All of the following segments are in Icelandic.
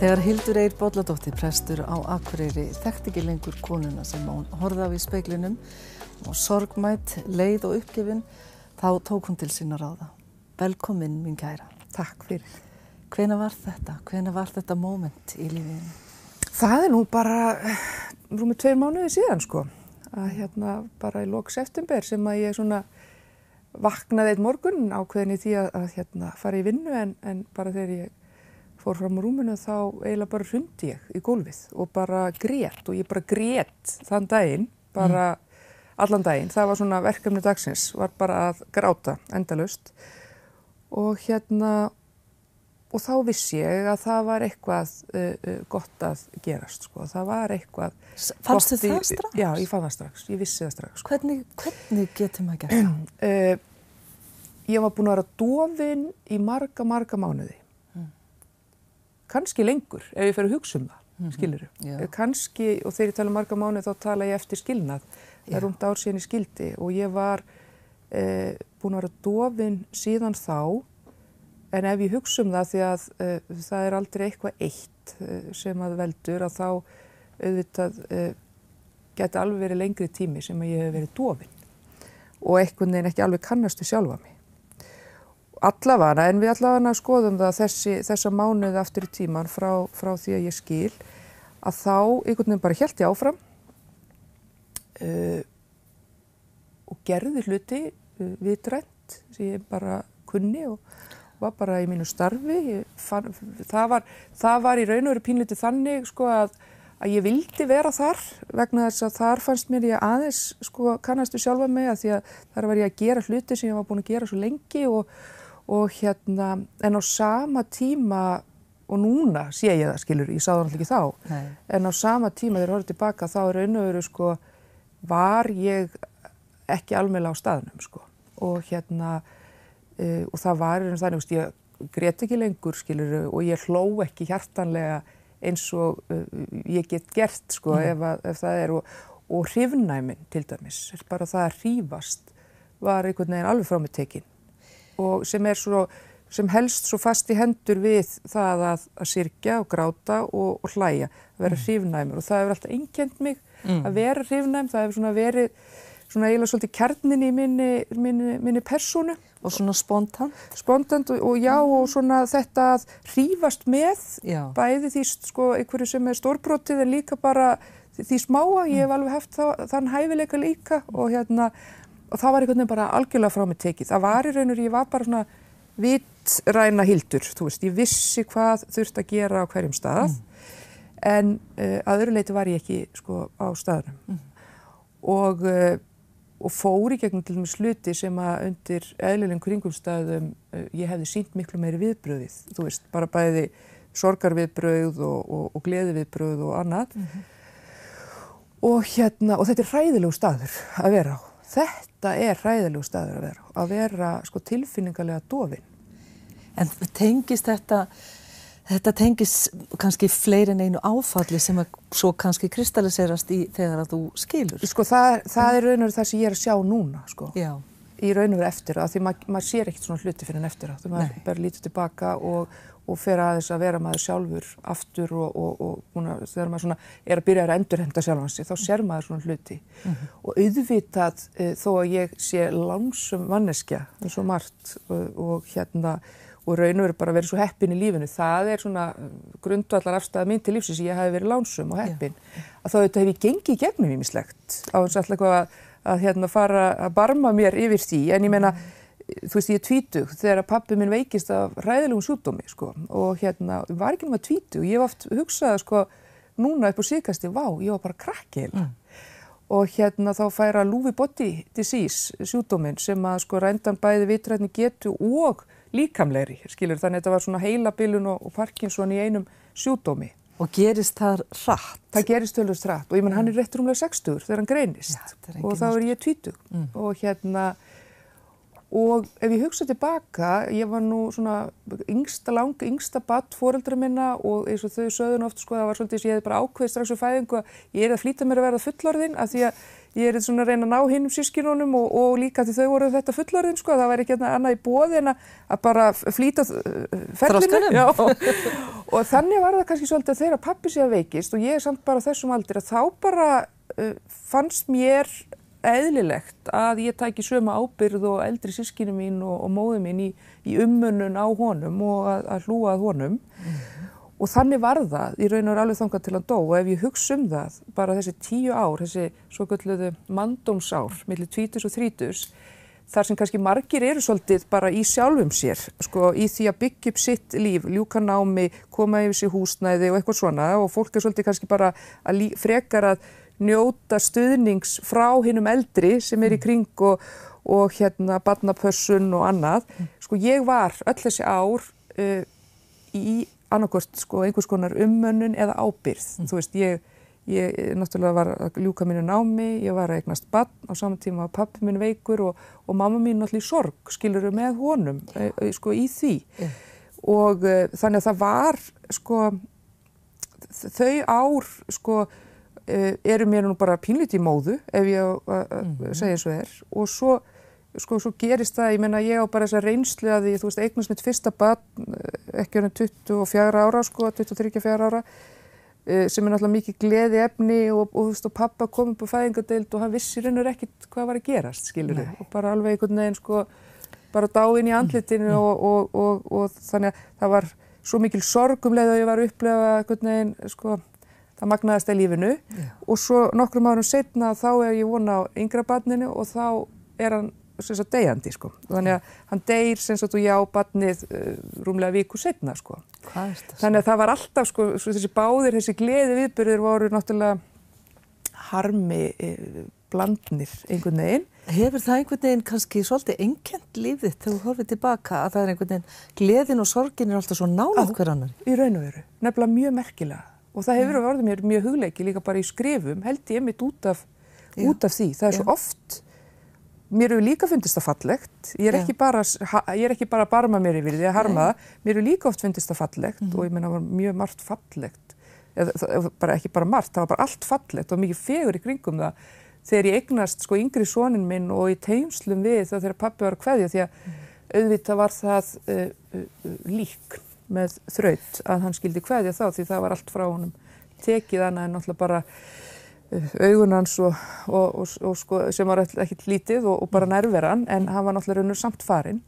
Þegar Hildur Eir Bolladóttir, prestur á Akureyri, þekkt ekki lengur konuna sem hún horða á í speiklinum og sorgmætt, leið og uppgefin, þá tók hún til sína ráða. Velkomin, mín kæra. Takk fyrir. Hvena var þetta? Hvena var þetta móment í lífinu? Það er nú bara rúmið tveir mánuði síðan sko. Að hérna bara í lok september sem að ég svona vaknaði eitt morgun ákveðin í því að, að hérna fara í vinnu en, en bara þegar ég fór fram á rúmunu þá eiginlega bara hrundi ég í gólfið og bara grét og ég bara grét þann daginn, bara mm. allan daginn. Það var svona verkefni dagsins, var bara að gráta endalust og hérna og þá vissi ég að það var eitthvað uh, uh, gott að gerast sko, það var eitthvað Fannst þið það strax? Já, ég fann það strax, ég vissi það strax. Sko. Hvernig, hvernig getur maður gert það? Uh, ég var búin að vera dofin í marga, marga mánuði kannski lengur ef ég fer að hugsa um það, mm -hmm. skilur þú. Kannski, og þegar ég tala um marga mánu þá tala ég eftir skilnað. Það er rúmt ár síðan í skildi og ég var eh, búin að vera dofin síðan þá en ef ég hugsa um það því að eh, það er aldrei eitthvað eitt eh, sem að veldur að þá auðvitað eh, geti alveg verið lengri tími sem að ég hef verið dofin og einhvern veginn ekki alveg kannastu sjálfa mig allavega, en við allavega skoðum það þessi, þessa mánuði aftur í tíman frá, frá því að ég skil að þá einhvern veginn bara held ég áfram uh, og gerði hluti uh, vitrænt sem ég bara kunni og var bara í mínu starfi. Fann, það, var, það var í raun og veru pínliti þannig sko að að ég vildi vera þar vegna þess að þar fannst mér ég aðeins sko kannastu sjálfa mig að því að þar var ég að gera hluti sem ég var búin að gera svo lengi og og hérna en á sama tíma og núna sé ég það skilur, ég sá það náttúrulega ekki þá Nei. en á sama tíma þegar ég horfði tilbaka þá er veru sko var ég ekki almeinlega á staðnum sko og hérna uh, og það var eins og þannig ég greiði ekki lengur skilur og ég hló ekki hjartanlega eins og uh, ég get gert sko mm. ef, að, ef það er og, og hrifnæmin til dæmis, bara það að hrífast var einhvern veginn alveg frá mig tekinn og sem er svo sem helst svo fast í hendur við það að, að sirkja og gráta og, og hlæja, að vera mm. hrifnæmur og það hefur alltaf einkend mig mm. að vera hrifnæm, það hefur svona verið svona eiginlega svolítið kjarnin í minni, minni, minni persónu. Og svona spontant? Spontant og, og já og svona þetta að hrífast með já. bæði því sko einhverju sem er stórbrotið en líka bara því, smáa, ég hef alveg haft þá, þann hæfileika líka og hérna og það var einhvern veginn bara algjörlega frá mig tekið. Það var í raun og ég var bara svona vitræna hildur, þú veist, ég vissi hvað þurft að gera á hverjum stað mm. en uh, að öðru leiti var ég ekki sko á staðnum mm. og, uh, og fóri gegnum til dæmis sluti sem að undir eðlilegum kringumstæðum uh, ég hefði sínt miklu meiri viðbröðið, þú veist, bara bæði sorgarviðbröð og, og, og gleðiviðbröð og annað mm -hmm. og hérna, og þetta er hræðilegu staður að vera á Þetta er hræðilegu staður að vera, að vera sko tilfinningarlega dofin. En tengist þetta, þetta tengist kannski fleiri en einu áfalli sem að svo kannski kristalliserast í þegar að þú skilur? Sko það, það er raun og það sem ég er að sjá núna sko. Já. Í raun og eftir að því maður mað sér ekkert svona hluti fyrir en eftir að. Þú maður bara lítið tilbaka og og fer aðeins að vera maður sjálfur aftur og, og, og una, þegar maður er að byrja að endurhenda sjálfansi þá ser maður svona hluti mm -hmm. og auðvitað e, þó að ég sé langsum manneskja eins og margt og, og hérna og raun og veru bara verið svo heppin í lífinu það er svona grundvallar afstæða minn til lífsins ég hafi verið langsum og heppin yeah. að þá auðvitað hef ég gengið gegnum í mislegt á þess að alltaf að, að hérna fara að barma mér yfir því en ég menna þú veist ég er tvítug þegar pappi minn veikist af ræðilegum sjúkdómi sko. Og hérna, var ekki náttúrulega tvítug. Ég hef oft hugsað sko núna upp á síkasti, vá, ég var bara krakki mm. og hérna þá færa Lúfi Body Disease sjúkdómin sem að sko rændan bæði vitrætni getu og líkamleiri skilur, þannig að þetta var svona heilabilun og, og Parkinson í einum sjúkdómi. Og gerist það rætt? Það gerist tölvist rætt og ég menn hann er réttur umlega 60 þegar hann greinist. Já, og þá er ég tvítug. Mm. og hérna og ef ég hugsa tilbaka, ég var nú svona yngsta lang, yngsta batt fóreldra minna og eins og þau sögðun oft sko það var svolítið sem ég hefði bara ákveðið strax úr fæðingu að ég er að flýta mér að verða fullorðin af því að ég er svona að reyna að ná hinnum sískinunum og, og líka því þau voru þetta fullorðin sko, það væri ekki annað í bóði en að bara flýta uh, ferlinu. Og þannig var það kannski svolítið að þeirra pappi sé að veikist og ég er samt bara þessum aldrei að þá bara uh, fannst mér eðlilegt að ég tæki söma ábyrð og eldri sískinu mín og, og móðu mín í, í ummunun á honum og að, að hlúa að honum mm. Og þannig var það í raun og er alveg þangað til að dó og ef ég hugsa um það, bara þessi tíu ár, þessi svo gölluðu mandómsár, millir tvítus og þrítus, þar sem kannski margir eru svolítið bara í sjálfum sér, sko, í því að byggja upp sitt líf, ljúka námi, koma yfir sér húsnæði og eitthvað svona og fólk er svolítið kannski bara að frekar að njóta stuðnings frá hinnum eldri sem er í kring og, og hérna badnapössun og annað. Sko ég var öll þessi ár uh, í annarkost sko einhvers konar ummönnun eða ábyrð. Mm. Þú veist, ég, ég náttúrulega var að ljúka mínu námi, ég var að eignast bann á saman tíma að pappi mín veikur og, og mamma mín náttúrulega í sorg, skiluru með honum, e, e, sko í því. Yeah. Og e, þannig að það var, sko, þau ár, sko, eru mér nú bara pínlítið móðu, ef ég mm. segja eins og er, og svo sko svo gerist það, ég menna ég á bara þessa reynslu að því, þú veist, eignast mitt fyrsta barn, eh, ekki ánum 24 ára sko, 23-24 ára eh, sem er náttúrulega mikið gleði efni og, og þú veist, og pappa kom upp á fæðingadeild og hann vissi reynur ekkit hvað var að gerast, skilur þau, og bara alveg einhvern veginn sko, bara dáinn í andlitinu mm. og, og, og þannig að það var svo mikil sorgumleið að ég var að upplefa einhvern veginn, sko það magnaðist í lífinu yeah. og svo nokkrum árum setna þá er ég vona á yngra barninu og þá er hann sagt, deyjandi sko. Þannig að hann deyr sem sagt og já batnið uh, eh, rúmlega viku setna sko. Þannig að það var alltaf sko þessi báðir, þessi gleði viðbyrðir voru náttúrulega harmi eh, blandnir einhvern veginn. Hefur það einhvern veginn kannski svolítið enkjent lífið þegar þú horfið tilbaka að það er einhvern veginn gleðin og sorgin er alltaf svo nálað hver annar? Í raun og veru, nefnilega mjög merkilega og það hefur verið mér mjög hugleiki líka bara í skrifum held ég mitt út af, út af því. Það er Já. svo oft mér hefur líka fundist það fallegt, ég er ekki bara, ég er ekki bara að barma mér yfir því að harma það, mér hefur líka oft fundist það fallegt mm og ég menna það var mjög margt fallegt, eða bara ekki bara margt, það var bara allt fallegt og mikið fegur í kringum það. Þegar ég eignast sko yngri sónin minn og í teimslum við það þegar pappi var að kveðja því að mm. auðvitað var það uh, uh, lík með þraut að hann skildi kveðja þá því það var allt frá honum tekið annað en náttúrulega bara augunans og, og, og, og sko, sem var ekkert lítið og bara nærveran en hann var náttúrulega raunur samt farinn.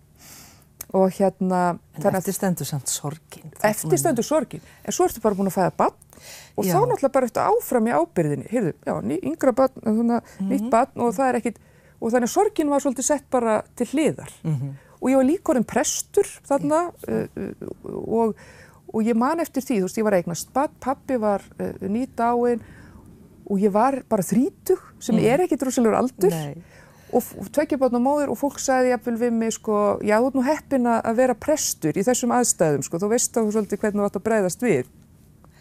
Og hérna En eftir stendur samt sorgin. Eftir stendur sorgin, en svo ertu bara búin að fæða bann og já. þá náttúrulega bara eftir áfram í ábyrðinni heyrðu, já, ný, yngra bann, mm -hmm. nýtt bann og það er ekkit og þannig að sorgin var svolítið sett bara til hliðar. Mm -hmm. Og ég var líka orðin prestur þarna uh, og, og ég man eftir því, þú veist, ég var eignast pappi var uh, nýtt áinn og ég var bara þrítug sem mm. er ekkit rosalur aldur Nei. og tvekja bátn á móður og fólk sagði jafnvel við mig sko, já þú ert nú heppin að vera prestur í þessum aðstæðum sko, þú veist á þú svolítið hvernig þú ætti að breyðast við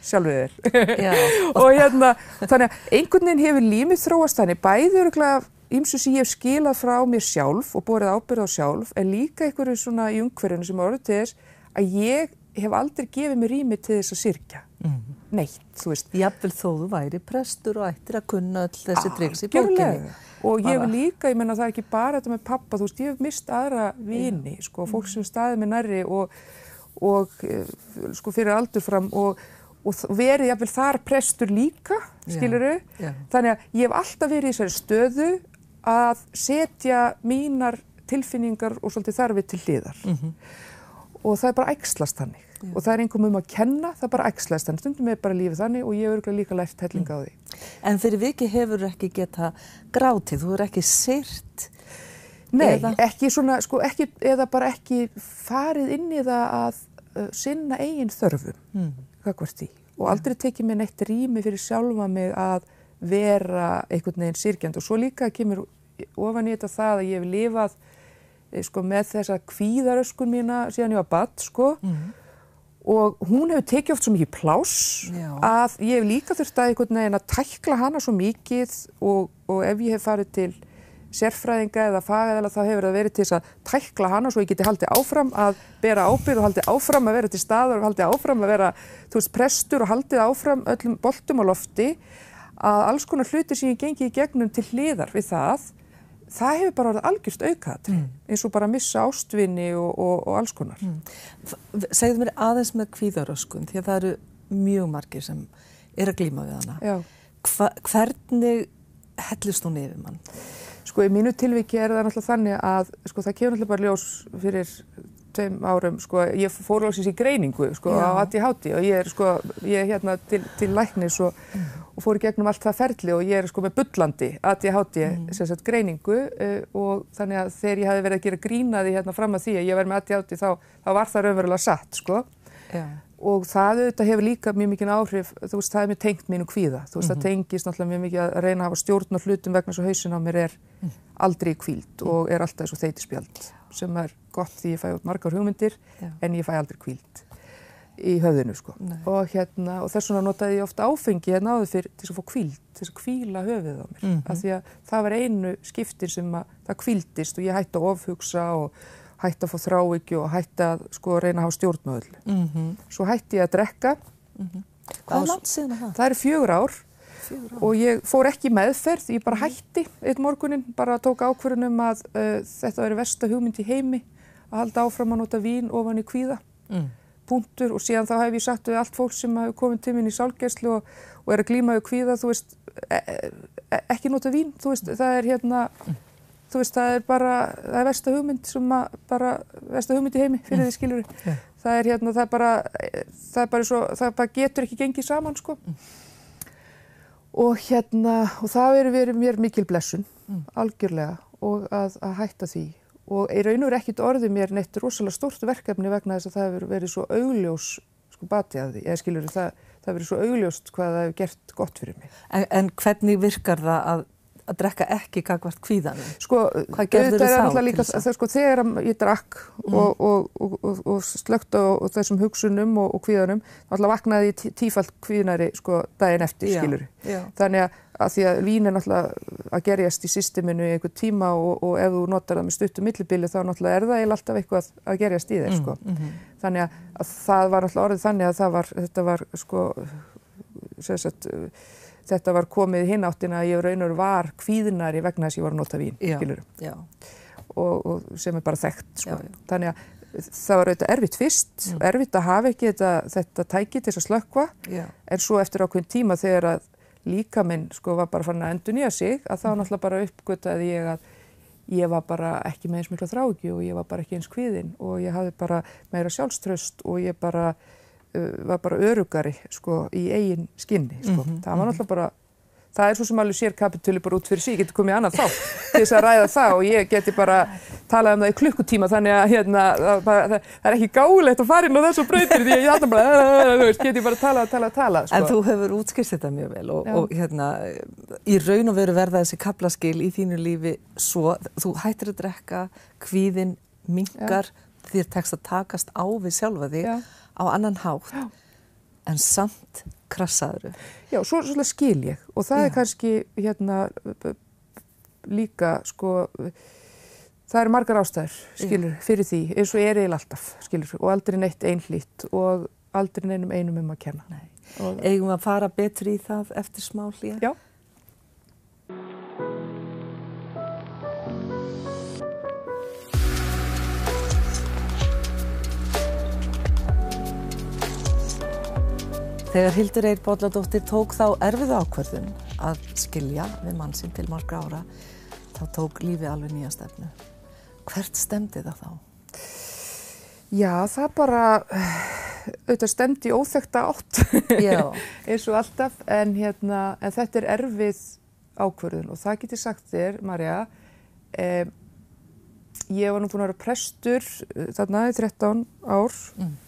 sjálfur þér og hérna þannig að einhvern veginn hefur límið þróast þannig bæður ímsu sem ég hef skilað frá mér sjálf og borðið ábyrð á sjálf en líka einhverju svona í umhverjunu sem orður til þess að ég hef aldrei gefið mér rými til þess að sirkja mm. neitt, þú veist Jafnvel þó þú væri prestur og ættir að kunna all þessi triks í bókinni og ég hef líka, ég menna það er ekki bara þetta með pappa, þú veist, ég hef mist aðra vini, ja. sko, fólk sem staði með nærri og, og eh, sko fyrir aldur fram og, og verið jafnvel þar prestur líka skiluru, ja. Ja. þannig að ég hef alltaf verið í þessari stöðu að setja mínar tilfinningar og svolítið þarfið til hliðar mm -hmm og það er bara ægslast þannig Já. og það er einhverjum um að kenna, það er bara ægslast þannig stundum er bara lífið þannig og ég hefur líka lært hellinga á því. En fyrir viki hefur ekki geta grátið, þú er ekki syrt? Nei, eða? ekki svona, sko, ekki, eða bara ekki farið inn í það að uh, sinna eigin þörfum, mm. hvað hvert í og aldrei tekið mér neitt rými fyrir sjálfa mig að vera einhvern veginn sirkjand og svo líka kemur ofan í þetta það að ég hef lifað Eh, sko, með þessa kvíðaröskun mína síðan ég var badd sko. Mm og hún hefur tekið oft svo mikið plás Já. að ég hef líka þurft að einhvern veginn að tækla hana svo mikið og, og ef ég hef farið til sérfræðinga eða fagæðala þá hefur það verið til þess að tækla hana svo ég geti haldið áfram að bera ábyrg og haldið áfram að vera til staður og haldið áfram að vera, þú veist, prestur og haldið áfram öllum boltum á lofti að alls konar hluti sem ég gengi í gegnum til hliðar við það, það hefur bara verið algjörst aukaðatri mm. eins og bara að missa ástvinni og, og, og alls konar. Mm. Segðu mér aðeins með kvíðaröskun því að það eru mjög margir sem er að glíma við hana. Hva, hvernig hellist hún yfir mann? Sko í mínu tilviki er það náttúrulega þannig að sko það kemur náttúrulega bara ljós fyrir tveim árum, sko, ég fór lóksins í greiningu, sko, Já. á ADHD og ég er, sko, ég er hérna til, til læknis og, mm. og fór í gegnum allt það ferli og ég er, sko, með bullandi ADHD, mm. sem sagt, greiningu uh, og þannig að þegar ég hafi verið að gera grínaði hérna fram að því að ég verði með ADHD þá, þá var það raunverulega satt, sko. Já og það auðvitað hefur líka mjög mikið áhrif, þú veist, það er mjög tengt mínu kvíða, þú veist, mm -hmm. það mhm. tengist náttúrulega mjög mikið að reyna að hafa stjórn og hlutum vegna svo hausin á mér er mm. aldrei kvíld mm. og er alltaf eins og þeitisspjald sem er gott því ég fæ út margar hugmyndir Já. en ég fæ aldrei kvíld í höfðinu, sko. Og hérna, og þess vegna notaði ég ofta áfengi hérna áður fyrir til að fá kvíld, til að kvíla höfðið á mér, -hmm. af því að það var einu skiptir sem að það kvíldist og ég hætti að ofhugsa og hætti að fá þráikju og hætti að sko reyna að hafa stjórnmöðl. Mm -hmm. Svo hætti ég að drekka. Mm -hmm. Hvað er langt síðan það? Það eru fjögur ár, fjögur ár og ég fór ekki meðferð, ég bara mhm. hætti eitt morgunin, bara tók ákverðunum að uh, þetta veri versta hugmynd í heimi að halda áfram að nota vín ofan í kvíða. Mm. Puntur og síðan þá hef ég sagt við allt fólk sem hefur komið til minn í sálgæslu og, og er að glíma við kvíða, þú veist, e e, e ekki nota vín, þú veist, það er hérna mm þú veist, það er bara, það er versta hugmynd sem að bara, versta hugmynd í heimi fyrir því skilur. Yeah. Það er hérna, það er bara, það er bara svo, það bara getur ekki gengið saman, sko. Mm. Og hérna, og það verður verið mér mikil blessun, mm. algjörlega, og að, að hætta því. Og í raun og verið ekkit orðið mér neitt rosalega stórt verkefni vegna þess að það hefur verið svo augljós, sko, batið að því, eða skilur það, það hefur verið svo augljóst hvað það hefur gert gott fyrir mig. En, en hvernig virkar það að að drekka ekki gagvart kvíðanum? Sko, hvað gerður þið þá? Líka, það, sko, þegar ég drakk mm. og, og, og, og slögt á þessum hugsunum og kvíðanum, þá alltaf vaknaði ég tífalt kvíðnari sko, daginn eftir, já, skilur. Já. Þannig að, að því að vín er náttúrulega að gerjast í systeminu í einhver tíma og ef þú notar það með stuttum millibili þá náttúrulega er það alltaf eitthvað að gerjast í þér, sko. Mm, mm -hmm. Þannig að, að það var náttúrulega orðið þannig að var, þetta var, sko, sérsett, þetta var komið hinn áttina að ég raunur var kvíðinari vegna þess að ég var að nota vín, skilur. Og, og sem er bara þekkt, sko. Já, já. Þannig að það var auðvitað erfitt fyrst, mm. erfitt að hafa ekki þetta, þetta tæki til þess að slökkva, já. en svo eftir ákveðin tíma þegar að líka minn sko var bara fann að endur nýja sig, að þá mm. náttúrulega bara uppgöttaði ég að ég var bara ekki með eins mikla þráki og ég var bara ekki eins kvíðin og ég hafði bara meira sjálfströst og ég bara var bara örugari sko í eigin skinni sko. Mm -hmm, það var náttúrulega bara það er svo sem alveg sér kapitúli bara út fyrir sí getur komið annað þá til þess að ræða það og ég geti bara talað um það í klukkutíma þannig að hérna það, það, það er ekki gáðilegt að fara inn á þessu bröytir því að ég alltaf bara geti bara talað, talað, talað sko. En þú hefur útskist þetta mjög vel og, og hérna í raun og veru verða þessi kaplaskil í þínu lífi svo, þú hættir að drekka kvíðin, mingar þér tekst að takast á við sjálfa þig Já á annan hátt Já. en samt krassaður. Já, svo, svo skil ég og það Já. er kannski hérna líka sko það eru margar ástæður, skilur, fyrir því eins og er eiginlega alltaf, skilur og aldrei neitt einhlýtt og aldrei neinum einum um að kenna. Eigum við að fara betri í það eftir smá hlýja? Já. Þegar Hildur Eir Bólladóttir tók þá erfið ákverðun að skilja við mann sinn til margra ára, þá tók lífi alveg nýja stefnu. Hvert stemdi það þá? Já, það bara, auðvitað stemdi óþekta átt, eins og alltaf, en, hérna, en þetta er erfið ákverðun og það getur sagt þér, Marja, eh, ég var nú búin að vera prestur eh, þarna í 13 ár, mm.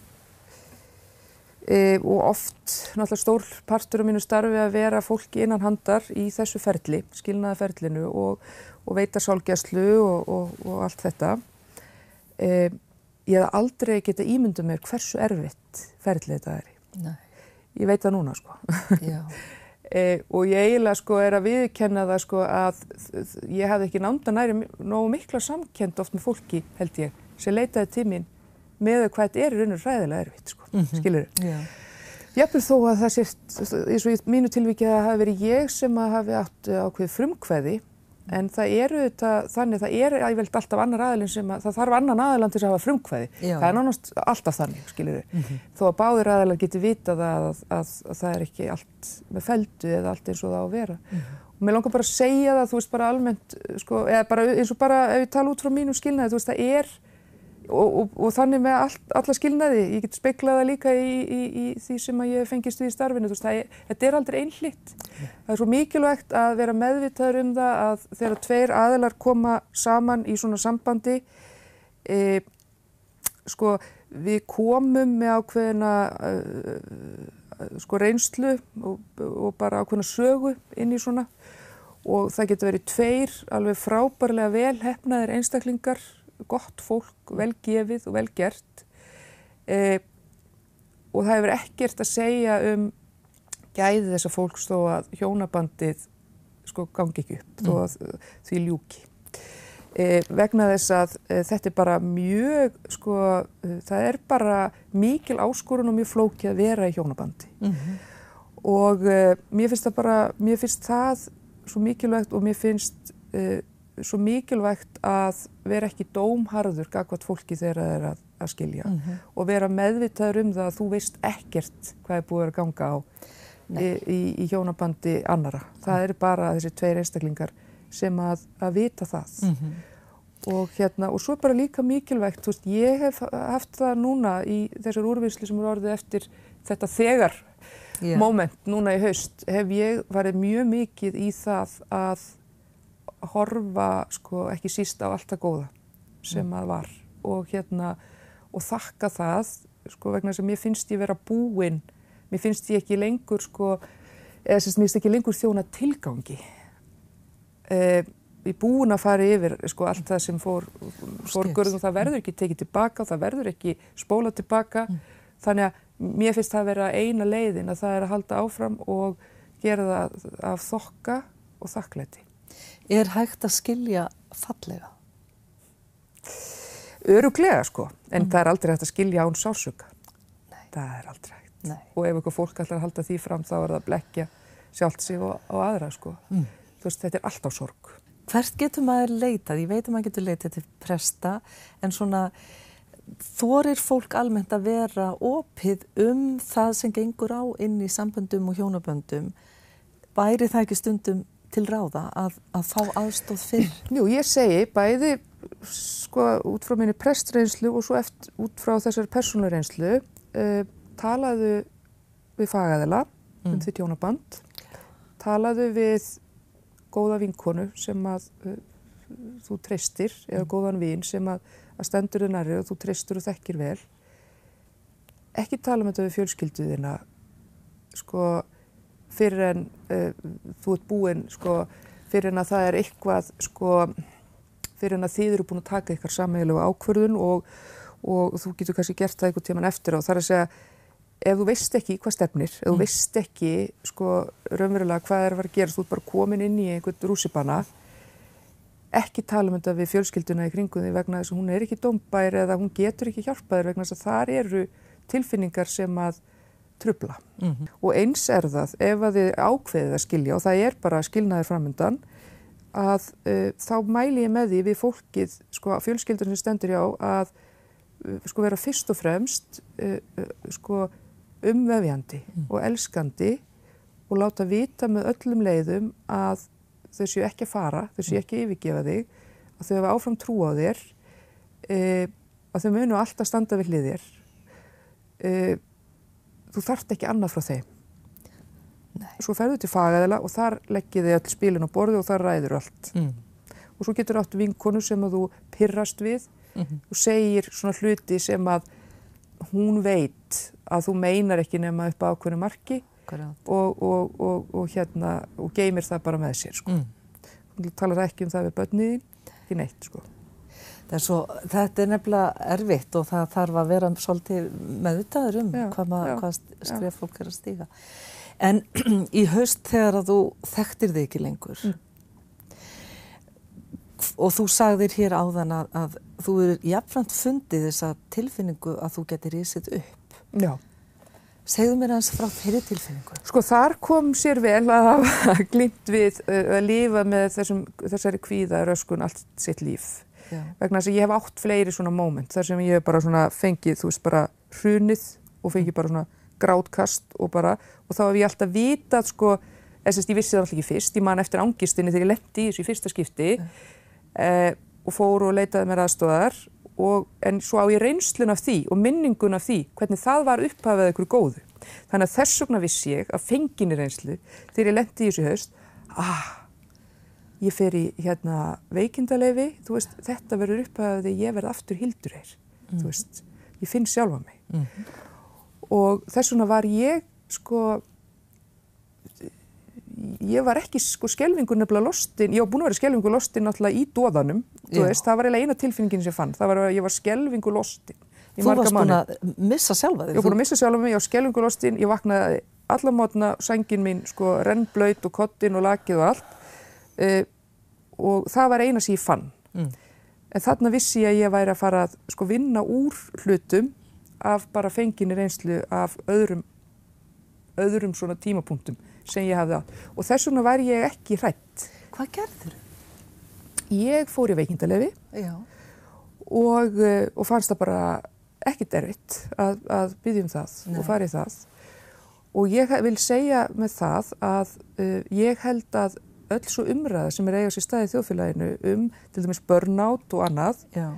E, og oft náttúrulega stór partur á mínu starfi að vera fólki innan handar í þessu ferli, skilnaða ferlinu og, og veita sálgjæslu og, og, og allt þetta. E, ég hef aldrei getið ímynduð mér hversu erfitt ferlið þetta er. Nei. Ég veit það núna sko. e, og ég eiginlega sko er að viðkenna það sko að ég hafði ekki nánda næri nógu mikla samkend oft með fólki held ég sem leitaði tímin með hvað þetta er í raun og ræðilega erfitt sko, mm -hmm. skilur þau? Jafnveg þó að það sést, eins og í mínu tilvikið að það hafi verið ég sem að hafi átt ákveð frumkveði en það eru þetta þannig, það er ævelt alltaf annar aðilin sem að, það þarf annan aðilan til að hafa frumkveði. Já. Það er nánast alltaf þannig, skiljur við. Mm -hmm. Þó að báðir aðilar geti vitað að, að, að það er ekki allt með feldu eða allt eins og það á að vera. Mm -hmm. Og mér langar bara að segja það, þú veist, bara almennt, sko, eða bara eins og bara ef ég tala út frá mínum skilnaði, þú veist, það er Og, og, og þannig með all, alla skilnaði, ég get speiklaða líka í, í, í því sem að ég fengist við í starfinu, veist, er, þetta er aldrei einhlitt. Það er svo mikilvægt að vera meðvitaður um það að þegar tveir aðilar koma saman í svona sambandi, e, sko við komum með ákveðina uh, sko reynslu og, og bara ákveðina sögu inn í svona. Og það getur verið tveir alveg frábærlega velhefnaðir einstaklingar gott fólk, velgefið og velgert e, og það hefur ekkert að segja um gæði þessa fólks þó að hjónabandið sko gangi ekki upp, mm. þó að því ljúki. E, vegna þess að e, þetta er bara mjög, sko, það er bara mikil áskorun og mjög flóki að vera í hjónabandi mm -hmm. og mér finnst það bara, mér finnst það svo mikilvægt og mér finnst svo mikilvægt að vera ekki dómharður gagvat fólki þegar það er að, að skilja mm -hmm. og vera meðvitaður um það að þú veist ekkert hvað er búið að ganga á í, í, í hjónabandi annara. Það mm. er bara þessi tveir einstaklingar sem að, að vita það. Mm -hmm. Og, hérna, og svo bara líka mikilvægt, veist, ég hef haft það núna í þessar úrvinnslu sem eru orðið eftir þetta þegar yeah. moment núna í haust, hef ég farið mjög mikið í það að horfa sko ekki síst á allt það góða sem mm. að var. Og hérna og þakka það sko vegna sem ég finnst ég vera búinn mér finnst ég ekki lengur sko eða sem mér finnst ekki lengur þjóna tilgangi. E, ég búin að fara yfir sko allt það sem fór fórgörðum það verður ekki tekið tilbaka það verður ekki spóla tilbaka. Mm. þannig að mér finnst það að vera eina leiðin að það er að halda áfram og gera það af þokka og þakklæti Er hægt að skilja fallega? Öruglega sko, en mm. það er aldrei hægt að skilja án sásuga. Nei. Það er aldrei hægt. Nei. Og ef eitthvað fólk ætlar að halda því fram þá er það að blekja sjálft sig og, og aðra sko. Mm. Þú veist, þetta er alltaf sorg. Hvert getur maður leitað? Ég veit að maður getur leitað til presta, en svona þorir fólk almennt að vera opið um það sem gengur á inn í samböndum og hjónaböndum. Væri það ekki stundum til ráða að, að fá aðstóð fyrr? Jú, ég segi bæði sko út frá minni prestreinslu og svo eftir út frá þessar persónureinslu uh, eh, talaðu við fagæðila um mm. um því tjónaband talaðu við góða vinkonu sem að uh, þú treystir eða mm. góðan vin sem að, að stendur þau næri og þú treystur og þekkir vel ekki tala um þetta við fjölskylduðina sko fyrir en uh, þú ert búinn sko, fyrir en að það er eitthvað sko, fyrir en að þið eru búin að taka ykkar sammeilegu ákvörðun og, og þú getur kannski gert það einhvern tíman eftir og það er að segja ef þú veist ekki hvað stefnir, ef þú mm. veist ekki sko raunverulega hvað er að vera að gera, þú ert bara komin inn í einhvern rússipanna ekki tala um þetta við fjölskylduna í kringum því vegna þess að hún er ekki dómbær eða hún getur ekki hjálpaðir vegna þess að þar eru tilfinningar sem að trubla. Mm -hmm. Og eins er það ef að þið ákveðið að skilja og það er bara skilnaðir framöndan að uh, þá mæli ég með því við fólkið, sko fjölskyldur sem stendur já að uh, sko vera fyrst og fremst uh, sko umvefjandi mm. og elskandi og láta vita með öllum leiðum að þau séu ekki að fara, þau séu ekki að yfirgefa þig, að þau hefa áfram trú á þér, að þau munu alltaf standa við hliðir þú þart ekki annað frá þeim. Nei. Svo ferðu til fagæðila og þar leggir þið all spilin á borðu og þar ræður allt. Mm. Og svo getur átt vinkonu sem að þú pyrrast við mm -hmm. og segir svona hluti sem að hún veit að þú meinar ekki nema upp á ákveðinu marki og, og, og, og hérna og geymir það bara með sér sko. Mm. Hún talar ekki um það við börniði, ekki neitt sko. Svo, þetta er nefnilega erfitt og það þarf að vera svolítið meðvitaður um já, hvað, maður, já, hvað skref fólk er að stíga. En í haust þegar að þú þekktir þig ekki lengur mm. og þú sagðir hér áðan að, að þú eru jafnframt fundið þessa tilfinningu að þú getur ísitt upp. Já. Segðu mér aðeins frá þeirri tilfinningu. Sko þar kom sér vel að hafa glimt við uh, að lifa með þessum, þessari kvíða röskun allt sitt líf. Já. Vegna þess að ég hef átt fleiri svona móment þar sem ég hef bara svona fengið, þú veist, bara hrunið og fengið bara svona grátkast og bara, og þá hef ég alltaf vitað sko, þess að ég vissi það alltaf ekki fyrst, ég man eftir ángistinni þegar ég lendi í þessu í fyrsta skipti uh, og fór og leitaði mér aðstóðar og, en svo á ég reynslun af því og minningun af því hvernig það var upphafað ykkur góðu. Þannig að þess vegna vissi ég að fenginni reynslu þegar ég lendi í þessu haust, ah, ég fer í hérna veikindalegi, þú veist, þetta verður upphafað þegar ég verð aftur hildur hér, mm. þú veist, ég finn sjálfa mig. Mm. Og þess vegna var ég, sko, ég var ekki sko skelvingu nefnilega lostin, ég var búin að vera skelvingu lostin náttúrulega í dóðanum, þú veist, það var eiginlega eina tilfinningin sem ég fann, það var að ég var skelvingu lostin Þú varst búin að missa sjálfa þig? Ég var búin að missa sjálfa mig, ég var skelvingu lostin, ég vaknaði alla mótna, sængin mín sko rennblöyt og kottin og lakið og allt uh, og það var eina sem ég fann. Mm. En þarna vissi ég að ég væri að fara að sko vinna úr hlutum af bara fenginni reynslu af öðrum, öðrum svona tímapunktum sem ég hafði átt og þess vegna væri ég ekki hrætt. Hvað gerður? Ég fór í veikindalefi og, eh, og fannst það bara ekki derfitt að, að byggja um það Nei. og farið það og ég vil segja með það að uh, ég held að öll svo umræða sem er eigast í staði þjóðfélaginu um til dæmis börnátt og annað Já.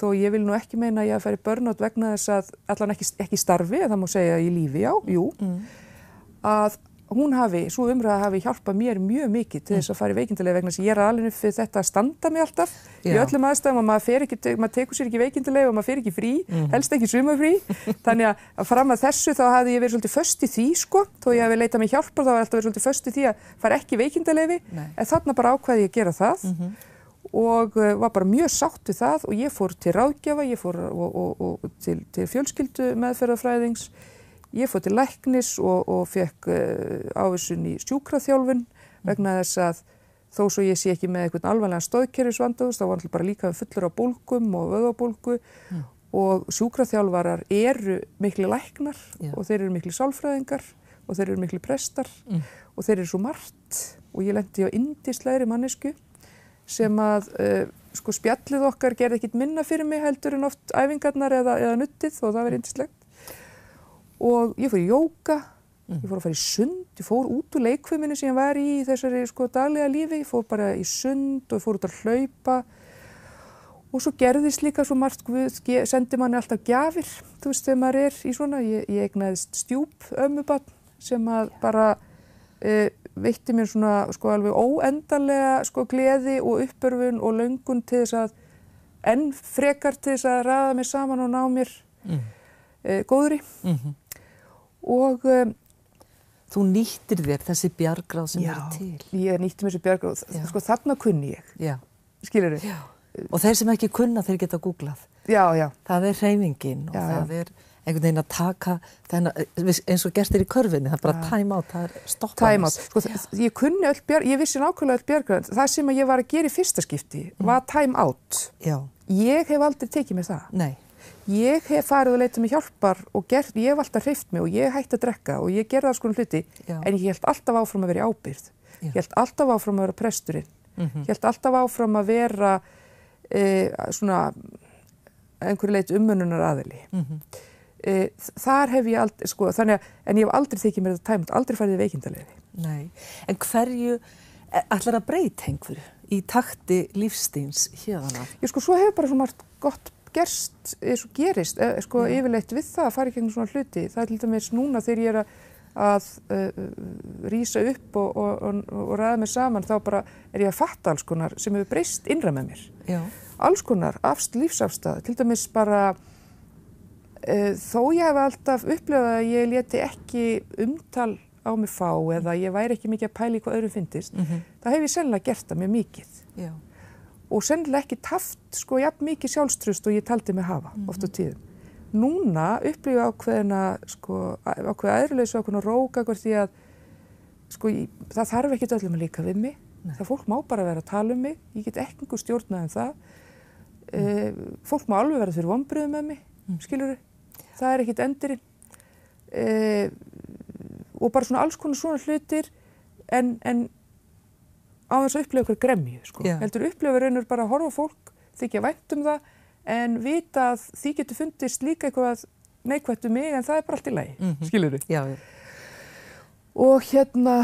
þó ég vil nú ekki meina að ég að færi börnátt vegna þess að allan ekki, ekki starfi, það má segja í lífi, já, jú mm. að hún hafi, svo umræða hafi hjálpað mér mjög mikið til þess að fara í veikindilega vegna sem ég er alveg fyrir þetta að standa mig alltaf Já. í öllum aðstæðum og maður, ekki, maður tekur sér ekki veikindilega og maður fer ekki frí, mm. helst ekki sumafrí þannig að fram að þessu þá hafði ég verið svolítið först í því sko þó ég hafi leitað mig hjálpar þá hafði alltaf verið svolítið först í því að fara ekki veikindilegvi en þarna bara ákvæði ég að gera það mm -hmm. og uh, var bara mjög sátt við það og ég fór til ráðgjafa, ég fór og, og, og, til, til fjölskyldu meðferðarfræðings Ég fór til læknis og, og fekk eh, áhersun í sjúkraþjálfun vegna þess að þó svo ég sé ekki með einhvern alvarlega stóðkerfisvandahust, þá var hann bara líka fullur á bólgum og vöðabólgu mm. og sjúkraþjálfarar eru miklu læknar yeah. og þeir eru miklu sálfræðingar og þeir eru miklu prestar mm. og þeir eru svo margt og ég lendi á indislegri mannesku sem að uh, sko spjallið okkar gerði ekkit minna fyrir mig heldur en oft æfingarnar eða, eða nuttið og það verið indislegt og ég fór í jóka, mm. ég fór að fara í sund, ég fór út úr leikfuminu sem ég var í þessari sko daglega lífi, ég fór bara í sund og ég fór út að hlaupa og svo gerðist líka svo margt, sendi manni alltaf gjafir, þú veist þegar maður er í svona, ég, ég egnaðist stjúp ömmubann sem að bara e, veitti mér svona sko alveg óendarlega sko gleði og uppörfun og löngun til þess að enn frekar til þess að ræða mér saman og ná mér mm. e, góðri. Mm -hmm og um, Þú nýttir þér þessi bjargráð sem eru til. Já, ég nýtti mér þessi bjargráð. Sko þarna kunni ég. Já. Skilur þið? Já. Og þeir sem ekki kunna, þeir geta googlað. Já, já. Það er reyfingin og já, það já. er einhvern veginn að taka þennan, eins og gerst þér í körfinni, það er bara time out, það er stoppað. Time out. Sko ég kunni öll bjargráð, ég vissi nákvæmlega öll bjargráð. Það sem ég var að gera í fyrsta skipti mm. var time out. Já. Ég hef aldrei tekið mér það. Nei. Ég hef farið og leitað með hjálpar og ger, ég hef alltaf hreift mig og ég hætti að drekka og ég gerði alls konar hluti Já. en ég held alltaf áfram að vera í ábyrð. Já. Ég held alltaf áfram að vera presturinn. Mm -hmm. Ég held alltaf áfram að vera e, svona einhverju leit umönunar aðili. Mm -hmm. e, þar hef ég aldrei, sko, þannig að, en ég hef aldrei þykið mér þetta tæmt, aldrei farið í veikindalegi. Nei, en hverju ætlar að breyta einhverju í takti lífstíns hérðana? Ég sko, svo hefur bara svona gott gerst eins og gerist, eða, sko Já. yfirleitt við það að fara í gegnum svona hluti. Það er til dæmis núna þegar ég er að, að uh, rýsa upp og, og, og, og ræða mig saman, þá bara er ég að fatta alls konar sem hefur breyst innra með mér. Já. Alls konar, afst, lífsafstæð, til dæmis bara uh, þó ég hef alltaf upplefað að ég leti ekki umtal á mig fá eða ég væri ekki mikið að pæli hvað öðrum finnist, mm -hmm. það hef ég selga gert það mjög mikið. Já og sennilega ekki taft sko jafn mikið sjálfströst og ég taldi mig hafa mm -hmm. oft á tíðum. Núna upplýðu ákveðina sko ákveða aðrileysu ákveðina róka hvort því að sko ég, það þarf ekki öllum að líka við mig. Nei. Það fólk má bara vera að tala um mig, ég get ekkingu stjórnað um það. Mm. E, fólk má alveg vera fyrir vonbröðu með mig, mm. skilur þau? Það er ekkit endurinn. e, og bara svona alls konar svona hlutir en, en á þess að upplefa ykkur gremju sko. Já. heldur upplefa reynur bara að horfa fólk þykja vænt um það en vita að því getur fundist líka eitthvað neikvætt um mig en það er bara allt í lagi, Mhm. skilur við Já, já. og hérna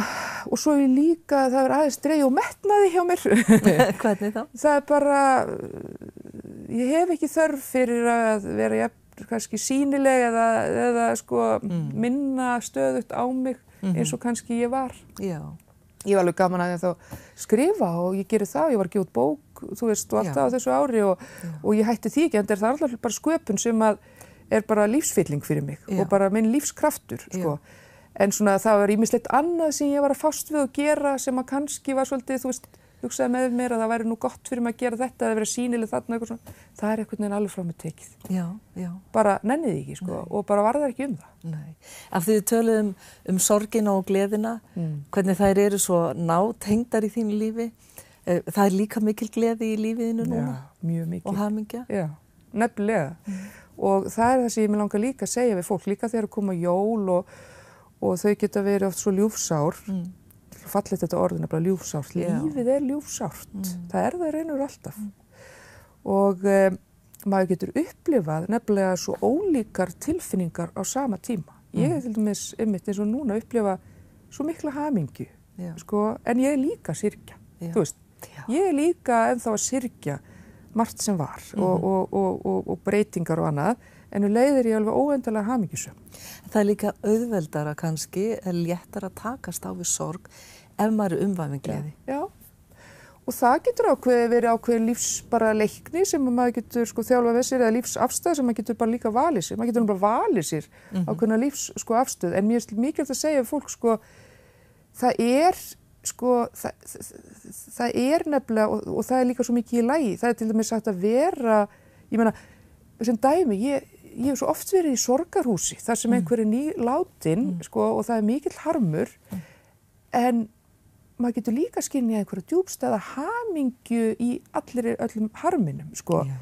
og svo er líka það er aðeins dreig og metnaði hjá mér Hvernig þá? það er bara ég hef ekki þörf fyrir að vera jafn, kannski sínileg eða, eða sko Mm. minna stöðut á mig Mhm. eins og kannski ég var Já, ég var alveg gaman að skrifa og ég gerir það, ég var gefa út bók þú veist, og allt það á þessu ári og, og ég hætti því ekki, en það er alltaf bara sköpun sem að er bara lífsfylling fyrir mig Já. og bara minn lífskraftur sko. en svona það var ímislegt annað sem ég var að fást við að gera sem að kannski var svolítið, þú veist, hugsaði með mér að það væri nú gott fyrir mig að gera þetta eða vera sínileg þarna eitthvað svona, það er einhvern veginn alveg frá mig tekið, já, já. bara nennið ekki sko, og bara var það ekki um það Nei. Af því við töluðum um sorgina og gleðina, Mm. hvernig þær eru svo nátengdar í þínu lífi. Eh, Það er líka mikil gleði í lífiðinu núna Já, mjög mikið og hamingja. Já, nefnilega. Og það er það sem ég með langar líka að segja við fólk, líka þegar að koma jól og, og þau geta verið oft svo ljúfsár, Mm. Fallið þetta orðin er bara ljúfsárt, lífið er ljúfsárt, Mm. það er það reynur alltaf. Og um, maður getur upplifað nefnilega svo ólíkar tilfinningar á sama tíma. Ég Mm. er til dæmis einmitt eins og núna að upplifa svo mikla hamingju, Já. sko, en ég er líka að syrkja, Já. þú veist. Já. Ég er líka ennþá að syrkja margt sem var og, og, og, og, og breytingar og annað en nú leiðir ég alveg óendalega hamingjusum. Það er líka auðveldara kannski, léttar að takast á við sorg ef maður er umvæfin gleði. Já, og það getur ákveði verið ákveði lífs bara leikni sem maður getur sko þjálfa við sér eða lífsafstöð sem maður getur bara líka valið sér. Maður getur bara valið sér ákveðna lífs sko afstöð en mér er mikilvægt að segja fólk sko það er sko það, það, það er nefnilega og, og það er líka svo mikið í lagi. Það er til dæmis sagt að vera, ég meina sem dæmi, ég, ég hef svo oft verið í sorgarhúsi þar sem einhver er ný látin sko og það er mikill harmur. En maður getur líka skinnið einhverja djúbstæða hamingju í allir öllum harminum sko. Já.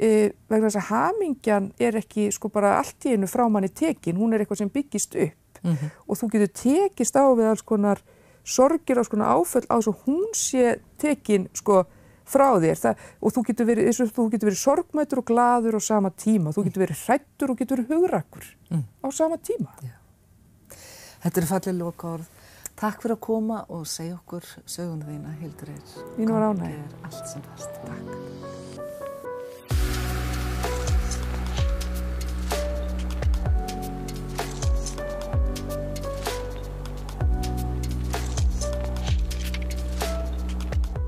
E, vegna þess að hamingjan er ekki sko bara allt í einu frá manni tekin, hún er eitthvað sem byggist upp Mhm. og þú getur tekist á við alls konar sorgir og konar áföll á þess að hún sé tekin sko frá þér það, og þú getur, verið, verið sorgmætur og gladur á sama tíma, þú getur verið hrættur og getur verið hugrakkur Mm. á sama tíma. Þetta er fallið loka orð. Takk fyrir að koma og segja okkur söguna þína, Hildur Eir. Mín var ánæg. Allt sem fast. Takk.